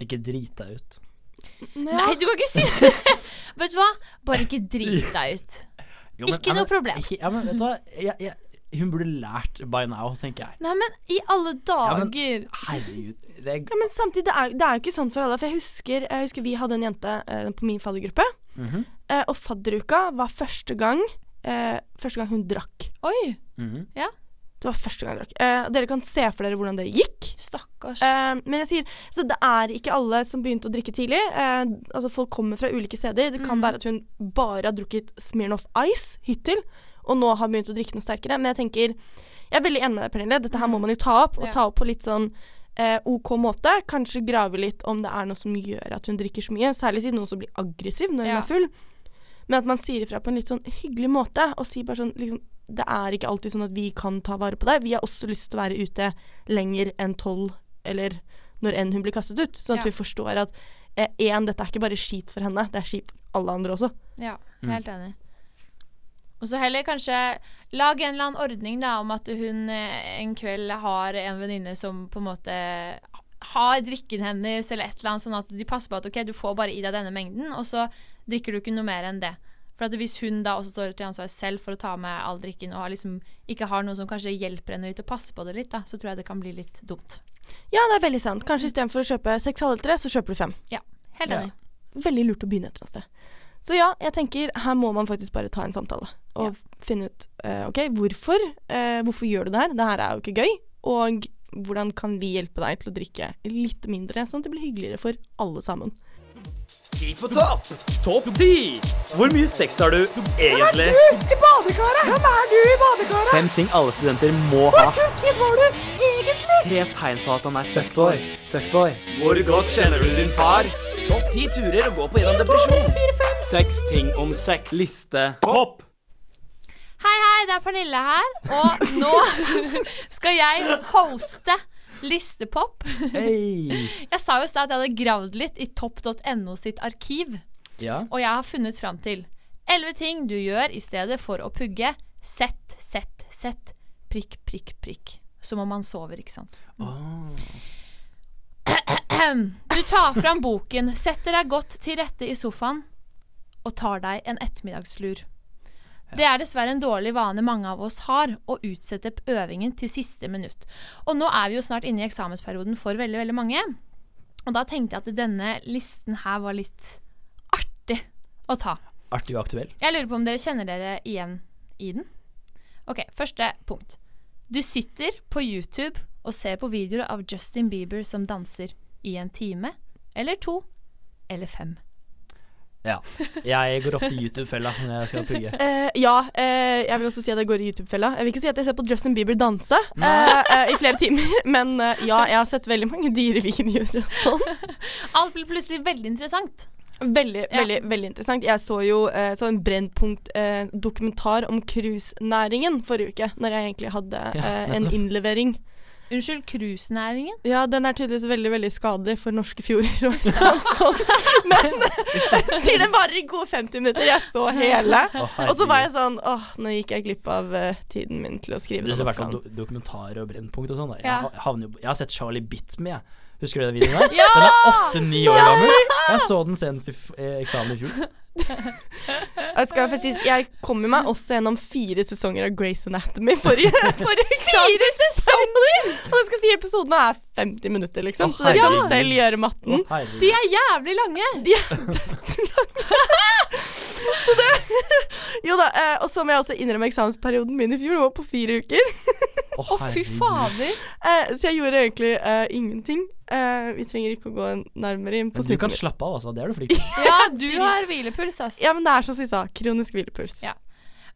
Ikke drit deg ut. Nei, du kan ikke si det! Vet du hva? Bare ikke drit deg ut. Jo, Ikke ja, noe problem. Ikke, ja, men vet du hva? Jeg, jeg, hun burde lært by now, tenker jeg. Nei, men i alle dager! Ja, men- Herregud. Det er, Ja, men samtidig, det er, det er jo ikke sånn for alle. For jeg husker, jeg husker vi hadde en jente uh, på min faddergruppe. Mm -hmm. uh, og fadderuka var første gang uh, Første gang hun drakk. Oi, Mhm. Det var første gang jeg drakk. Eh, dere kan se for dere hvordan det gikk. stakkars. Eh, men jeg sier, så det er ikke alle som begynte å drikke tidlig. Eh, altså Folk kommer fra ulike steder. Det kan Mm. være at hun bare har drukket Smirnoff Ice hittil, og nå har begynt å drikke noe sterkere. Men jeg tenker Jeg er veldig enig med deg, Pernille. Dette her må man jo ta opp, og ta opp på litt sånn eh, OK måte. Kanskje grave litt om det er noe som gjør at hun drikker så mye. Særlig siden noen som blir aggressiv når hun Ja. er full. Men at man sier ifra på en litt sånn hyggelig måte, og sier bare sånn liksom, Det er ikke alltid sånn at vi kan ta vare på deg. Vi har også lyst til å være ute lenger enn tolv, eller når enn hun blir kastet ut. Sånn at Ja. vi forstår at én, dette er ikke bare skit for henne, det er skit for alle andre også. Ja, Mm. helt enig. Og så heller kanskje lage en eller annen ordning da, om at hun eh, en kveld har en venninne som på en måte har drikken hennes, eller et eller annet, sånn at de passer på at ok, du får bare i deg denne mengden, og så drikker du ikke noe mer enn det. For at hvis hun da også står til ansvar selv for å ta med all drikken, og liksom ikke har noe som kanskje hjelper henne litt å passe på det litt, da, så tror jeg det kan bli litt dumt. Ja, det er veldig sant. Kanskje istedenfor å kjøpe seks halvlitere, så kjøper du fem. Helt Ja. enig. Veldig lurt å begynne et eller annet sted. Så ja, jeg tenker her må man faktisk bare ta en samtale og finne ut uh, OK, hvorfor? Uh, hvorfor gjør du det her? Det her er jo ikke gøy. Og hvordan kan vi hjelpe deg til å drikke litt mindre, sånn at det blir hyggeligere for alle sammen. Ti på topp! Topp ti! Hvor mye sex har du egentlig? Hvem er du I badekaret! Hvem er du i badekaret? Fem ting alle studenter må ha. kid var du egentlig? Tre tegn på at han er fuckboy. Fuckboy. Hvor godt kjenner du din far? Topp ti turer å gå på gjennom depresjon. Seks ting om sex. Liste topp! Hei, hei, det er Pernille her, og nå skal jeg hoste Listepop. Hei! Jeg sa jo i stad at jeg hadde gravd litt i topp.no sitt arkiv, Ja. og jeg har funnet fram til elleve ting du gjør i stedet for å pugge. Sett, sett, sett. Prikk, prikk, prikk. Som om man sover, ikke sant. Åh. Du tar fram boken, setter deg godt til rette i sofaen og tar deg en ettermiddagslur. Det er dessverre en dårlig vane mange av oss har, å utsette øvingen til siste minutt. Og nå er vi jo snart inne i eksamensperioden for veldig, veldig mange. Og da tenkte jeg at denne listen her var litt artig å ta. Artig og aktuell. Jeg lurer på om dere kjenner dere igjen i den? Ok, første punkt. Du sitter på YouTube og ser på videoer av Justin Bieber som danser i en time, eller to, eller fem. Ja. Jeg går ofte i YouTube-fella når jeg skal pugge. Uh, ja, uh, jeg vil også si at jeg går i YouTube-fella. Jeg vil ikke si at jeg ser på Justin Bieber danse uh, eh, i flere timer, men ja, jeg har sett veldig mange dyrevideoer og sånn. Alt blir plutselig veldig interessant. Veldig, Ja. veldig veldig interessant. Jeg så jo eh, så en Brennpunkt-dokumentar om cruisenæringen forrige uke, når jeg egentlig hadde Ja, en innlevering. Unnskyld, cruisenæringen? Ja, den er tydeligvis veldig veldig skadelig for norske fjorder sånt. Men sier den varer i gode 50 minutter. Jeg så hele. Oh, Og så var jeg sånn Åh, nå gikk jeg glipp av uh, tiden min til å skrive Du ser i hvert fall dokumentarer og Brennpunkt og sånn. Jeg, Ja. ha- havner jo, jeg har sett Charlie Bit med, jeg. Husker du den videoen der? Ja! Den er åtte-ni år gammel. Jeg så den senest i eh, eksamen i fjor. Jeg, skal faktisk si, jeg kom meg også gjennom fire sesonger av Grace Anatomy forrige, forrige eksamen. Fire sesonger! Og jeg skal si episodene er 50 minutter, liksom. oh, så dere kan selv gjøre matten. Oh, De er jævlig lange. De er dødslange. så det Jo da. Eh, og så må jeg også innrømme eksamensperioden min i fjor. Den var på fire uker. Å, oh, fy fader. Eh, så jeg gjorde egentlig eh, ingenting. Eh, vi trenger ikke å gå nærmere inn på Men du kan slappe av, altså. Det er du flink til. Ja, du har hvilepuls, ass. Ja, men det er sånn som vi sa. Kronisk hvilepuls. Ja.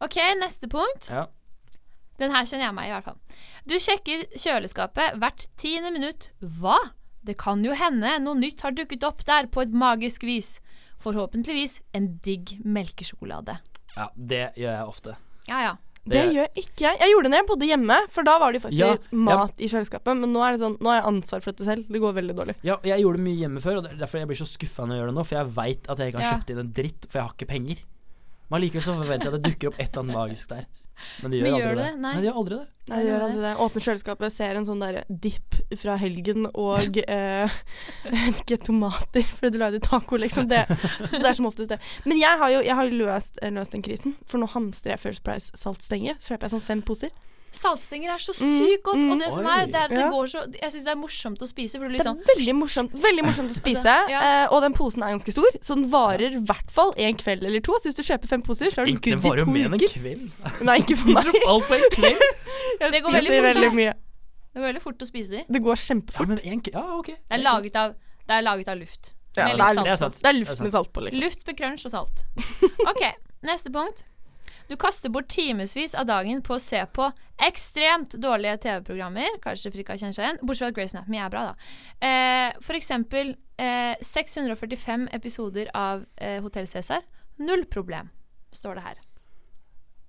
OK, neste punkt. Ja. Den her kjenner jeg meg i, hvert fall. Du sjekker kjøleskapet hvert tiende minutt. Hva? Det kan jo hende noe nytt har dukket opp der på et magisk vis. Forhåpentligvis en digg melkesjokolade. ja, det gjør jeg ofte. Ja ja. Det gjør ikke jeg. Jeg gjorde det når jeg bodde hjemme, for da var det faktisk Ja, ja. mat i kjøleskapet. Men nå er det sånn, nå har jeg ansvar for dette selv. Det går veldig dårlig. Ja, jeg gjorde det mye hjemme før, og det er derfor jeg blir så skuffa når jeg gjør det nå. For jeg veit at jeg ikke har kjøpt inn en dritt, for jeg har ikke penger. Men allikevel så forventer jeg at det dukker opp et eller annet magisk der. Men de gjør Men aldri gjør det. det? Nei. de gjør aldri det. Nei, de gjør aldri det. Åpner kjøleskapet, ser en sånn der dipp fra helgen og eh, ikke, tomater fordi du lagde taco, liksom. Det, det er som oftest det. Men jeg har jo, jeg har løst, løst den krisen, for nå hamstrer jeg First Price saltstenger. Så kjøper jeg sånn fem poser. Saltstenger er så sykt godt, mm. og det som er, det er at det går så Jeg syns det er morsomt å spise, for Det liksom er veldig morsomt, veldig morsomt å spise, Altså, ja. eh, og den posen er ganske stor, så den varer i hvert fall en kveld eller to. Så hvis du kjøper fem poser, så har du Ikke- uker. Den varer jo mer enn en kveld. Nei, ikke for Spiser meg. opp alt på en kveld? Jeg Det går veldig spiser fort, veldig mye. Det går veldig fort å spise de. Det går Ja, kjempefort. men en Ja, ok. Det er laget av, det er laget av luft. Ja, det, er, Det det er luft med salt på, liksom. Luft med crunch og salt. OK, neste punkt. Du kaster bort timevis av dagen på å se på ekstremt dårlige TV-programmer. Kanskje Frika kjenner seg igjen. Bortsett fra at Grace Anatomy er bra, da. Eh, for eksempel eh, 645 episoder av eh, Hotell Cæsar. Null problem, står det her.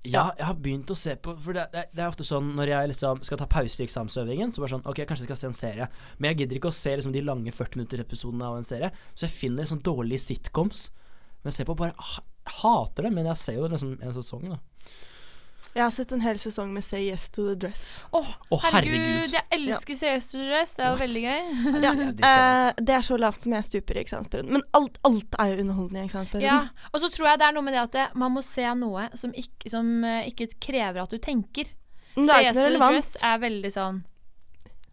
Ja, jeg har begynt å se på For det, det, det er ofte sånn når jeg liksom skal ta pause i eksamensøvingen, så bare sånn Ok, kanskje jeg skal se en serie. Men jeg gidder ikke å se liksom de lange 40 minutter-episodene av en serie, så jeg finner sånn dårlige sitcoms. Men jeg ser på bare jeg hater det, men jeg ser jo liksom en sesong, da. Jeg har sett en hel sesong med Say Yes to the Dress. Åh, Å, herregud, herregud. jeg elsker Say yes to the Dress. Det er jo veldig gøy. Ja, eh, det er så lavt som jeg stuper i eksamensperioden. Men alt, alt er jo underholdende i eksamensperioden. Ja, og så tror jeg det er noe med det at det, man må se noe som ikke, som eh, ikke krever at du tenker. Say Yes to relevant. Dress er veldig sånn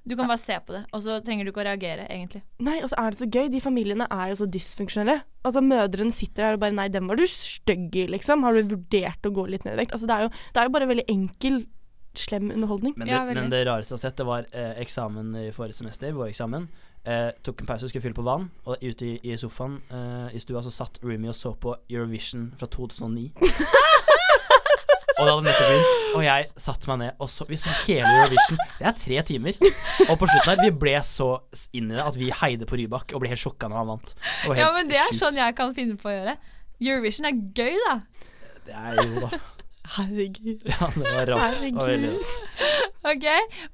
Du kan bare se på det, og så trenger du ikke å reagere, egentlig. Nei, og så er det så gøy. De familiene er jo så dysfunksjonelle. Altså, Mødrene sitter der og bare Nei, den var du stygg i, liksom. Har du vurdert å gå litt ned i vekt? Altså, det er jo, det er jo bare veldig enkel, slem underholdning. Men det, Ja, men det rareste jeg har sett, det var eh, eksamen i forrige semester, våreksamen. Eh, tok en pause, skulle fylle på vann, og ute i, i sofaen eh, i stua så satt Rumi og så på Eurovision fra 2009. og det hadde nettopp begynt, og jeg satte meg ned og så Vi så hele Eurovision. Det er tre timer. Og på slutten her, vi ble så inn i det at vi heide på Rybak og ble helt sjokka når han vant. Ja, men det er sjukt. sånn jeg kan finne på å gjøre. Eurovision er gøy, da. Det er jo da Herregud. Ja, det var rart. Rart. OK,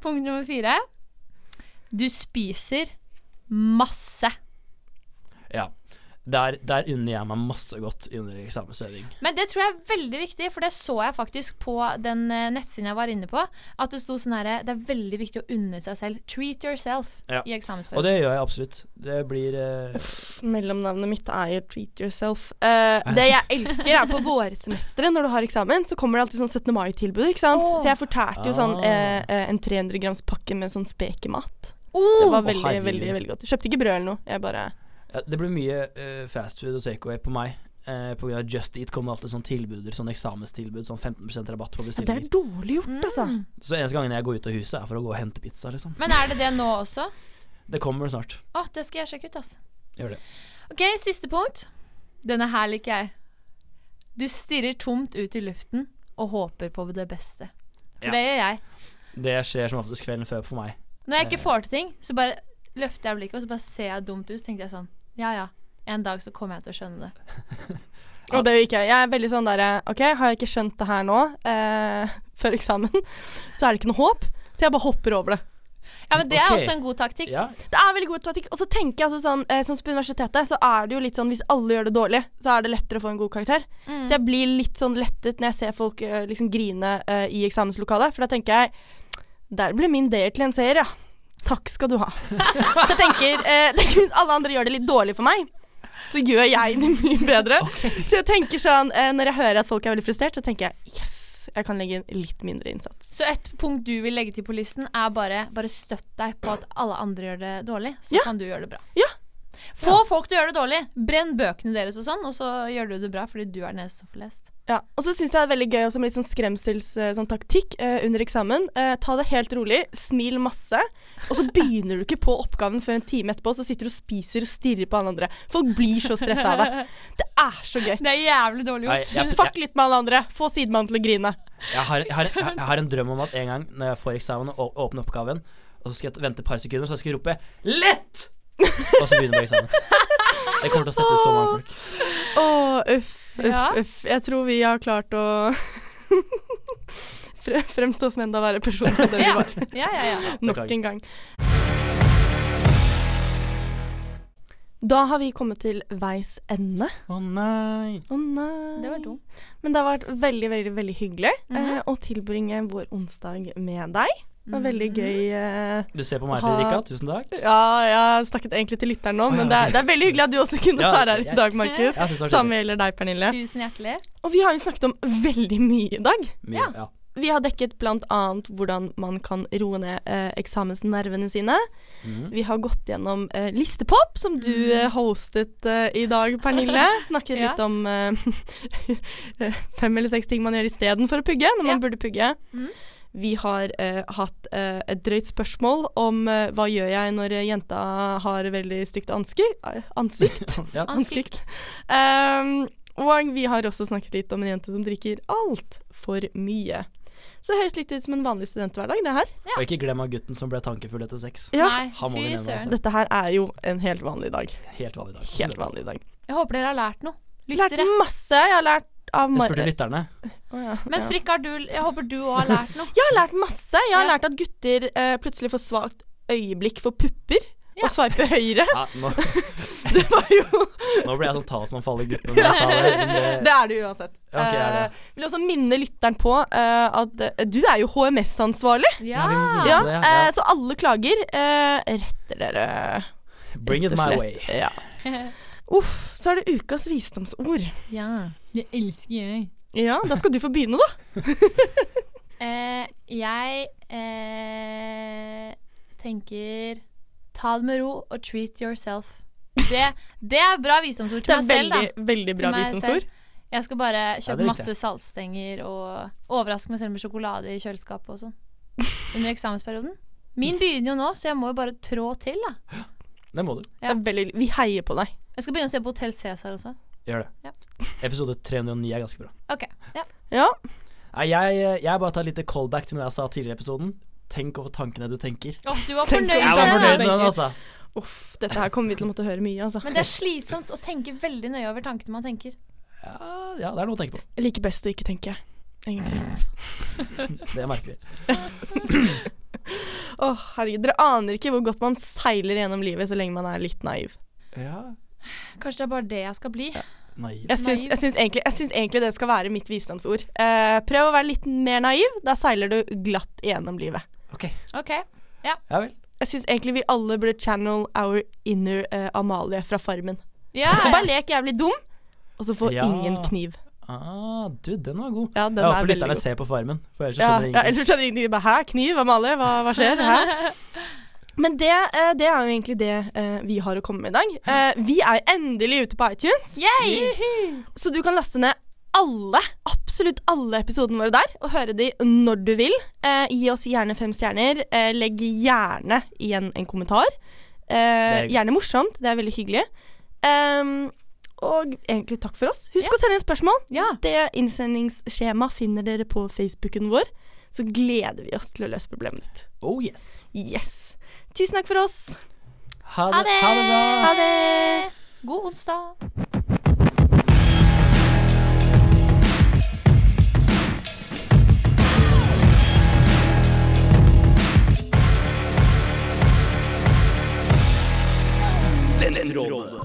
punkt nummer fire. Du spiser masse. Ja. Der, der unner jeg meg masse godt under eksamensøving. Men det tror jeg er veldig viktig, for det så jeg faktisk på den eh, nettsiden jeg var inne på. At det sto sånn herre Det er veldig viktig å unne seg selv. Treat yourself Ja. i Og det gjør jeg absolutt. Det blir eh, Mellomnavnet mitt er jo Treat Yourself. Uh, det jeg elsker, er på vårsemesteret, når du har eksamen, så kommer det alltid sånn 17. mai-tilbud, ikke sant. Oh. Så jeg fortærte jo sånn eh, eh, en 300 grams pakke med sånn spekemat. Oh! Det var veldig, oh, veldig veldig godt. Jeg kjøpte ikke brød eller noe. Jeg bare ja, Det blir mye uh, fast food og takeaway på meg. Uh, på grunn av Just Eat kommer alltid sånn tilbuder, sånn eksamenstilbud, sånn 15% rabatt på Det er dårlig gjort, altså. Mm. Så eneste gangen jeg går ut av huset, er for å gå og hente pizza, liksom. Men er det det nå også? Det kommer snart. Å, det skal jeg sjekke ut, altså. Gjør det. Ok, siste punkt. Denne her liker jeg. Du stirrer tomt ut i luften og håper på det beste. For Ja. det gjør jeg. Det skjer som oftest kvelden før for meg. Når jeg ikke Eh. får til ting, så bare løfter jeg blikket, og så bare ser jeg dumt ut. Så tenkte jeg sånn Ja ja, en dag så kommer jeg til å skjønne det. Og det gjør ikke jeg. Jeg er veldig sånn derre OK, har jeg ikke skjønt det her nå, eh, før eksamen, så er det ikke noe håp. Så jeg bare hopper over det. Ja, men det er okay. også en god taktikk. Ja, Det er veldig god taktikk. Og så tenker jeg altså sånn, eh, sånn som på universitetet, så er det jo litt sånn hvis alle gjør det dårlig, så er det lettere å få en god karakter. Mm. Så jeg blir litt sånn lettet når jeg ser folk eh, liksom grine eh, i eksamenslokalet, for da tenker jeg Der ble min del til en seier, ja. Takk skal du ha. så jeg tenker, eh, tenker Hvis alle andre gjør det litt dårlig for meg, så gjør jeg det mye bedre. Så jeg tenker sånn eh, Når jeg hører at folk er veldig frustrert, så tenker jeg yes, jeg kan legge inn litt mindre innsats. Så et punkt du vil legge til på listen, er bare, bare støtt deg på at alle andre gjør det dårlig, så Ja. kan du gjøre det bra. Ja. Få folk til å gjøre det dårlig. Brenn bøkene deres og sånn, og så gjør du det bra fordi du er den eneste som får lest. Ja, og så syns jeg det er veldig gøy også med litt sånn skremsels eh, sånn eh, under eksamen. Eh, ta det helt rolig, smil masse, og så begynner du ikke på oppgaven før en time etterpå, så sitter du og spiser og stirrer på alle andre. Folk blir så stressa av det. Det er så gøy. Det er jævlig dårlig Nei, gjort. jeg, Fuck litt med alle andre. Få sidemannen til å grine. jeg, har, jeg, har, jeg har en drøm om at en gang når jeg får eksamen og åpner oppgaven, og så skal jeg vente et par sekunder, så skal jeg rope 'lett'! Og så begynner jeg på eksamen. Det kommer til å sette ut så mange folk. Åh, uff, uff, Ja. uff. Jeg tror vi har klart å fremstå som enda verre personer enn det vi var. ja, ja. ja. Nok en gang. Da har vi kommet til veis ende. Å nei. Oh nei. Det var dumt. Men det har vært veldig, veldig veldig hyggelig Mhm. eh, å tilbringe vår onsdag med deg. Det var veldig gøy. Eh, Du ser på meg, Fredrika. Tusen takk. ja, jeg har snakket egentlig til lytteren nå, men det er, det er veldig hyggelig at du også kunne Ja, være her i dag, Markus. Samme gjelder deg, Pernille. Tusen hjertelig. Og vi har jo snakket om veldig mye i dag. Mye, ja. Vi har dekket annet hvordan man kan roe ned eh, eksamensnervene sine. Mm. Vi har gått gjennom eh, listepop, som du eh, hostet eh, i dag, Pernille. Snakket Ja. litt om eh, fem eller seks ting man gjør istedenfor å pugge, når man Ja. burde pugge. Mhm. Vi har eh, hatt eh, et drøyt spørsmål om eh, hva gjør jeg når jenta har veldig stygt anski eh, ansikt. ja. Ansikt. Um, og vi har også snakket litt om en jente som drikker altfor mye. Så det høres litt ut som en vanlig studenthverdag, det her. Og ikke glem av gutten som ble tankefull etter sex. Ja. Nei, Han må vi fy søren. Dette her er jo en helt vanlig dag. Helt vanlig dag. Helt vanlig dag. Jeg håper dere har lært noe. Lært masse. Jeg har lært av Jeg spurte lytterne. Oh, ja, Men. Frikk, har du, jeg håper du òg har lært noe. Jeg har lært masse. Jeg har Ja. lært at gutter eh, plutselig får svakt øyeblikk for pupper. Ja. Og sveipe høyre. Ja, nå, Det var jo nå ble jeg sånn talsmann for alle guttene når jeg sa det. Men det Det er du uansett. Ja, ok, er det. Uh, vil også minne lytteren på uh, at uh, du er jo HMS-ansvarlig. Ja. Ja, det, ja. eh, så alle klager eh, retter dere Bring it my way. Ja. Uff, så er det ukas visdomsord. ja. Det elsker jeg. Ja, da skal du få begynne, da. Eh, jeg eh, tenker ta det med ro og treat yourself. Det, det er bra visdomsord Det til er veldig, selv, da. veldig, veldig bra visdomsord. Jeg skal bare kjøpe ja, masse saltstenger og overraske meg selv med sjokolade i kjøleskapet og sånn. Under eksamensperioden. Min begynner jo nå, så jeg må jo bare trå til, da. Det må du. Det er veldig, vi heier på deg. Jeg skal begynne å se på Hotell Cæsar også. Gjør det. Episode 309 er ganske bra. Ok, ja. Ja. Nei, jeg, jeg bare tar et lite callback til noe jeg sa tidligere i episoden. Tenk over tankene du tenker. Åh, du var fornøyd over Jeg var fornøyd med den, altså. Uff, dette her kommer vi til å måtte høre mye, altså. Men det er slitsomt å tenke veldig nøye over tankene man tenker. Ja, ja, det er noe å tenke på. Jeg liker best å ikke tenke, egentlig. Det merker vi. Åh, herregud. Dere aner ikke hvor godt man seiler gjennom livet så lenge man er litt naiv. Ja. Kanskje det er bare det jeg skal bli. Naiv. Jeg syns, jeg, syns egentlig, jeg syns egentlig det skal være mitt visdomsord. Eh, prøv å være litt mer naiv. Da seiler du glatt gjennom livet. OK. okay. Ja vel. Jeg syns egentlig vi alle burde channel our inner eh, Amalie fra Farmen. Ja, Bare lek jævlig dum, og så få Ja. ingen kniv. Ah, du, den var god. Ja, den jeg er håper lytterne ser på Farmen, for ellers så Ja, skjønner ja, ellers skjønner ingenting. Hæ, kniv? Amalie? Hva, hva skjer? Hæ? Men det, eh, det er jo egentlig det uh, vi har å komme med i dag. Uh, vi er endelig ute på iTunes, Yay! så du kan laste ned alle, absolutt alle episodene våre der, og høre de når du vil. Uh, gi oss gjerne fem stjerner. Legg gjerne igjen en kommentar. Gjerne morsomt. Det er veldig hyggelig. Um, og egentlig takk for oss. Husk yeah. å sende inn spørsmål. Yeah. Det innsendingsskjemaet finner dere på Facebooken vår. Så gleder vi oss til å løse problemet ditt. Oh yes. Yes. Tusen takk for oss. Ha Ha det, det! ha det bra. Ha det. God onsdag.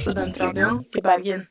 Studentradioen i Bergen.